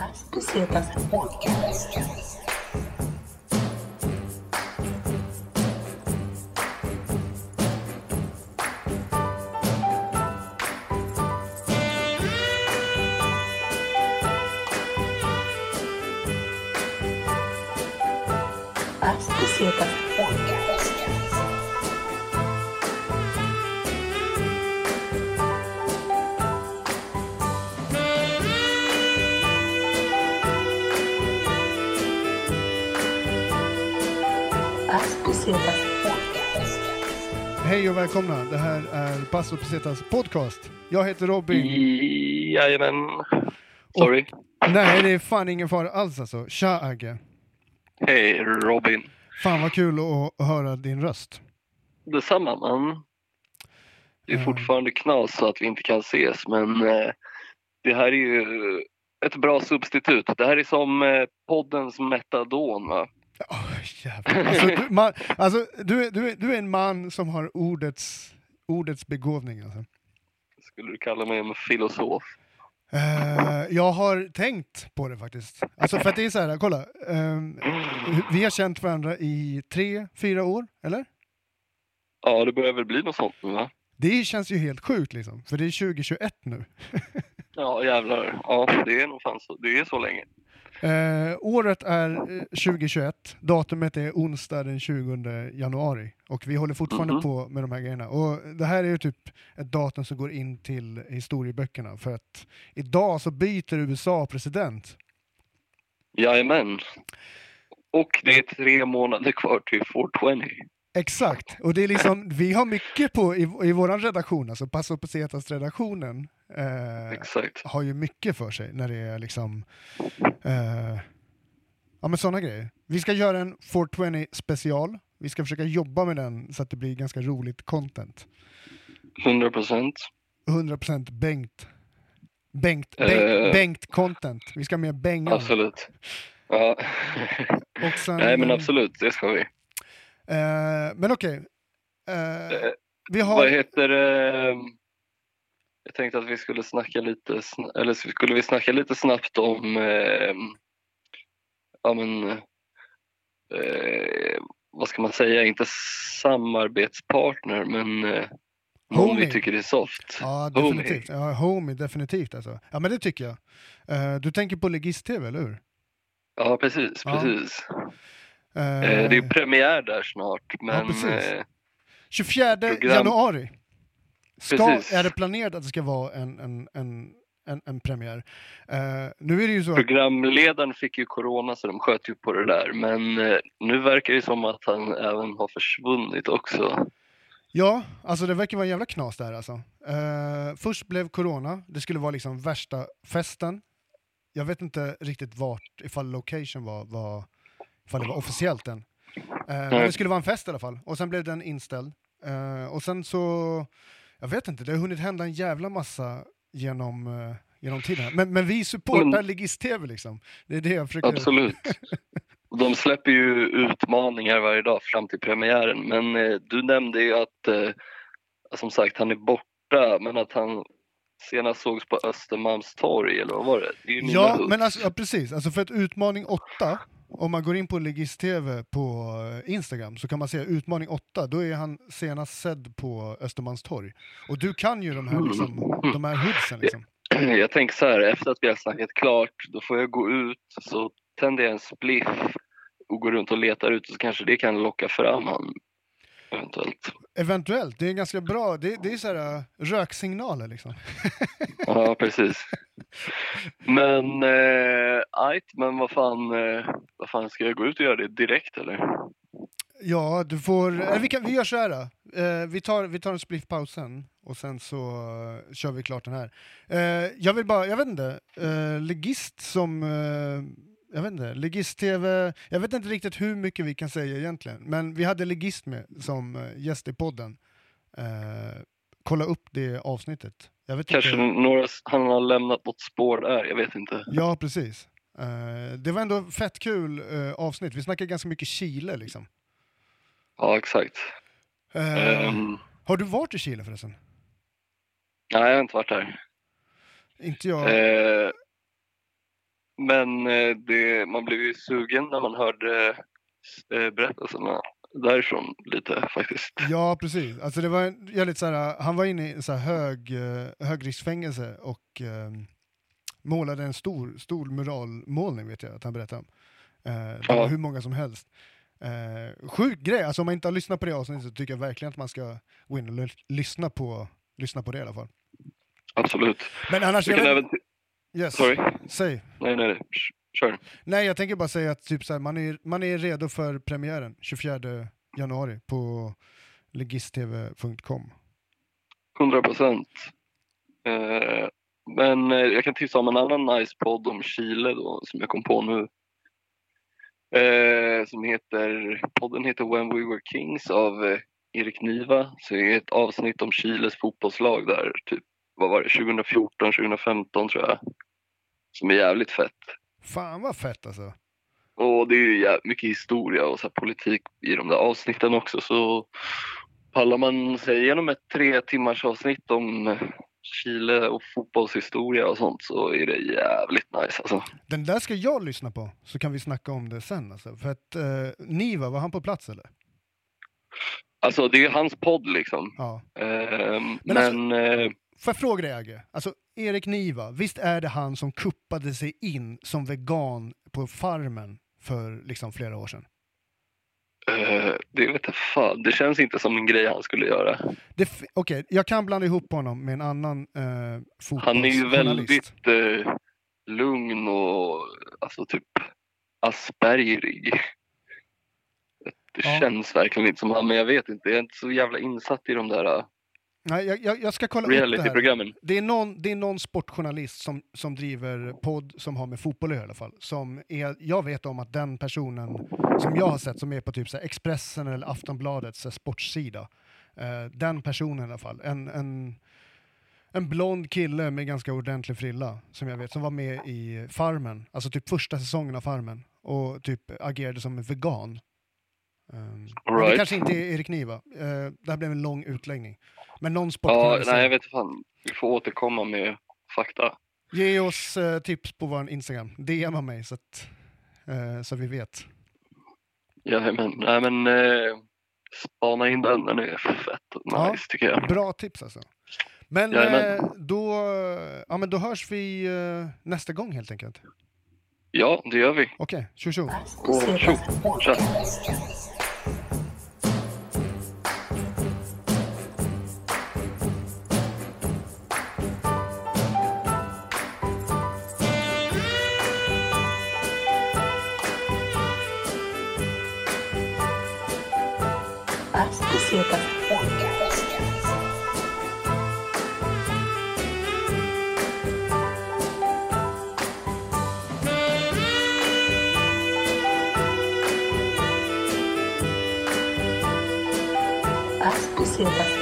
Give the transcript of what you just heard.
Bucetas Podcast. Bucetas Podcast. Podcast. Hej och välkomna. Det här är Passo Pesetas podcast. Jag heter Robin. Jajamän. Sorry. Nej, det är fan ingen fara alls alltså. Tja Agge. Hej Robin. Fan vad kul att höra din röst. Detsamma man. Det är Mm. fortfarande knas så att vi inte kan ses men eh, det här är ju ett bra substitut. Det här är som eh, poddens metadon va? Oh, jävlar. Alltså, du, man, alltså, du, är- du, du är en man som har ordets, ordets begåvning. Alltså. Skulle du kalla mig en filosof? Eh, jag har tänkt på det faktiskt. Alltså för att det är så här, kolla. ehm, vi har känt varandra i tre, fyra år, eller? Ja, det börjar väl bli något sånt nu va? Det känns ju helt sjukt liksom, för det är 2021 nu. Ja jävlar. Ja, det är nog fan så. Det är så länge. Eh, året är eh, 2021, datumet är onsdag den 20 januari och vi håller fortfarande Mhm. på med de här grejerna. Och det här är ju typ ett datum som går in till historieböckerna för att idag så byter USA president. Jajamän. Och det är tre månader kvar till 420. Exakt, och det är liksom, vi har mycket på i, i våran redaktion, alltså Passo Pesetas-redaktionen eh, Exakt. har ju mycket för sig när det är liksom eh, ja men sådana grejer. Vi ska göra en 420 special. Vi ska försöka jobba med den så att det blir ganska roligt content. 100 procent. 100% Bengt. Bengt, Eh. Bengt, Bengt content. Vi ska med Bengan. Absolut. Ja. Sen, Nej men absolut, det ska vi. Eh, men okej. Eh, Eh, vi har... Vad heter det? Jag tänkte att vi skulle snacka lite, eller skulle vi snacka lite snabbt om, eh, ja men, eh, vad ska man säga, inte samarbetspartner men eh, någon Homie. vi tycker är soft. Ja, Homie. definitivt. Ja, homie, definitivt alltså. Ja, men det tycker jag. Eh, du tänker på Legist-TV, eller hur? Ja precis, Ja. precis. Eh, Eh, det är premiär där snart men precis. eh, 24 program- januari ska, Precis. är det planerat att det ska vara en, en, en, en, en premiär. Eh, nu är det ju så att, Programledaren fick ju corona så de sköt ju på det där men eh, nu verkar det som att han även har försvunnit också. ja, alltså det verkar vara en jävla knas där alltså. Eh, först blev corona, det skulle vara liksom värsta festen. Jag vet inte riktigt vart, ifall location var, var ifall det var officiellt än. Men det skulle vara en fest i alla fall, och sen blev den inställd. Och sen så, jag vet inte, det har hunnit hända en jävla massa genom, eh, genom tiden. Men, men vi supportar Men- Ligist-TV liksom. Det är det jag försöker... Absolut. Och De släpper ju utmaningar varje dag fram till premiären men eh, du nämnde ju att eh, som sagt han är borta men att han senast sågs på Östermalmstorg eller vad var det? det Ja, men alltså, ja, precis. Alltså för att utmaning 8, om man går in på Ligist-TV på eh, Instagram så kan man se utmaning 8, då är han senast sedd på Östermalmstorg. Och du kan ju de här, liksom, de här hoodsen liksom. Jag tänker så här, efter att vi har snackat klart då får jag gå ut så tänder jag en spliff och går runt och letar ut så kanske det kan locka fram honom eventuellt. Eventuellt, det är ganska bra, det, det är så här uh, röksignaler liksom. Ja, precis. Men, eh, ajt, men vad fan, eh, vad fan, ska jag gå ut och göra det direkt eller? Ja, du får, eh, vi, kan, vi gör så här. Eh, vi, tar, vi tar en spliff-paus sen och sen så eh, kör vi klart den här. Eh, jag vill bara, jag vet inte, uh, Legist som, eh, jag vet inte, Legist-TV, jag vet inte riktigt hur mycket vi kan säga egentligen, men vi hade Legist med som eh, gäst i podden. Eh, kolla upp det avsnittet. Kanske några, han har lämnat något spår där, jag vet inte. Ja, precis. Eh, det var ändå fett kul eh, avsnitt, vi snackade ganska mycket Chile liksom. Ja, exakt. Eh, Ehm, Har du varit i Chile förresten? nej, jag har inte varit där. Inte jag. Men eh, det, man blev ju sugen när man hörde eh, berättelserna därifrån lite faktiskt. Ja, precis. Alltså det var en, så här, han var inne i så här hög, eh, högriskfängelse och eh, målade en stor, stor muralmålning vet jag att han berättade om. Eh, det var Ja. hur många som helst. Eh, sjuk grej, alltså om man inte har lyssnat på det avsnittet så tycker jag verkligen att man ska gå in och ly- lyssna på, lyssna på det i alla fall. Absolut. Men annars, jag vet, även... yes, Sorry. säg. Nej, nej, nej. Kör. Nej, jag tänker bara säga att typ så här, man, är, man är redo för premiären 24 januari på legistv.com. 100 procent. Eh, men eh, jag kan tipsa om en annan nice podd om Chile då, som jag kom på nu. Eh, som heter, podden heter When We Were Kings av eh, Erik Niva. Så det är ett avsnitt om Chiles fotbollslag där, typ, vad var det, 2014, 2015 tror jag. Som är jävligt fett. Fan vad fett alltså. Och det är ju mycket historia och så politik i de där avsnitten också. Så pallar man sig igenom ett tre timmars avsnitt om eh, Chile och fotbollshistoria och sånt så är det jävligt nice alltså. Den där ska jag lyssna på, så kan vi snacka om det sen. Alltså. För att eh, Niva, var han på plats eller? Alltså det är hans podd liksom. Ja. Ehm, Men men alltså- eh, Får jag fråga dig Agge? Alltså Erik Niva, visst är det han som kuppade sig in som vegan på Farmen för liksom flera år sedan? eh, det vet jag fan. Det känns inte som en grej han skulle göra. Okej, jag kan blanda ihop honom med en annan eh, Han är ju väldigt eh, lugn och alltså typ aspergerig. Det Ja. känns verkligen inte som han, men jag vet inte. Jag är inte så jävla insatt i de där uh, Nej, jag, jag, jag ska kolla upp det här. Det är någon, det är någon sportjournalist som, som driver podd som har med fotboll i alla fall. Som är, jag vet om att den personen som jag har sett som är på typ så Expressen eller Aftonbladets sportsida. Eh, den personen i alla fall. En, en, en blond kille med ganska ordentlig frilla som jag vet som var med i Farmen, alltså typ första säsongen av Farmen och typ agerade som en vegan. Um, men det Right. kanske inte är Erik Niva. Eh, det här blev en lång utläggning. Men någon Ja, sportjournalist. nej, jag vet fan. Vi får återkomma med fakta. Ge oss eh, tips på vår Instagram. DMa mig så att, eh, så vi vet. Ja, men, nej, men eh, spana in den. Den är fett nice Ja. tycker jag. Bra tips alltså. Men Jajamän. eh, då, ja, men då hörs vi eh, nästa gång helt enkelt. Ja, det gör vi. Okej, tjo tjo. Och tjo, tja. Ascositas Podcast. Ascositas Podcast.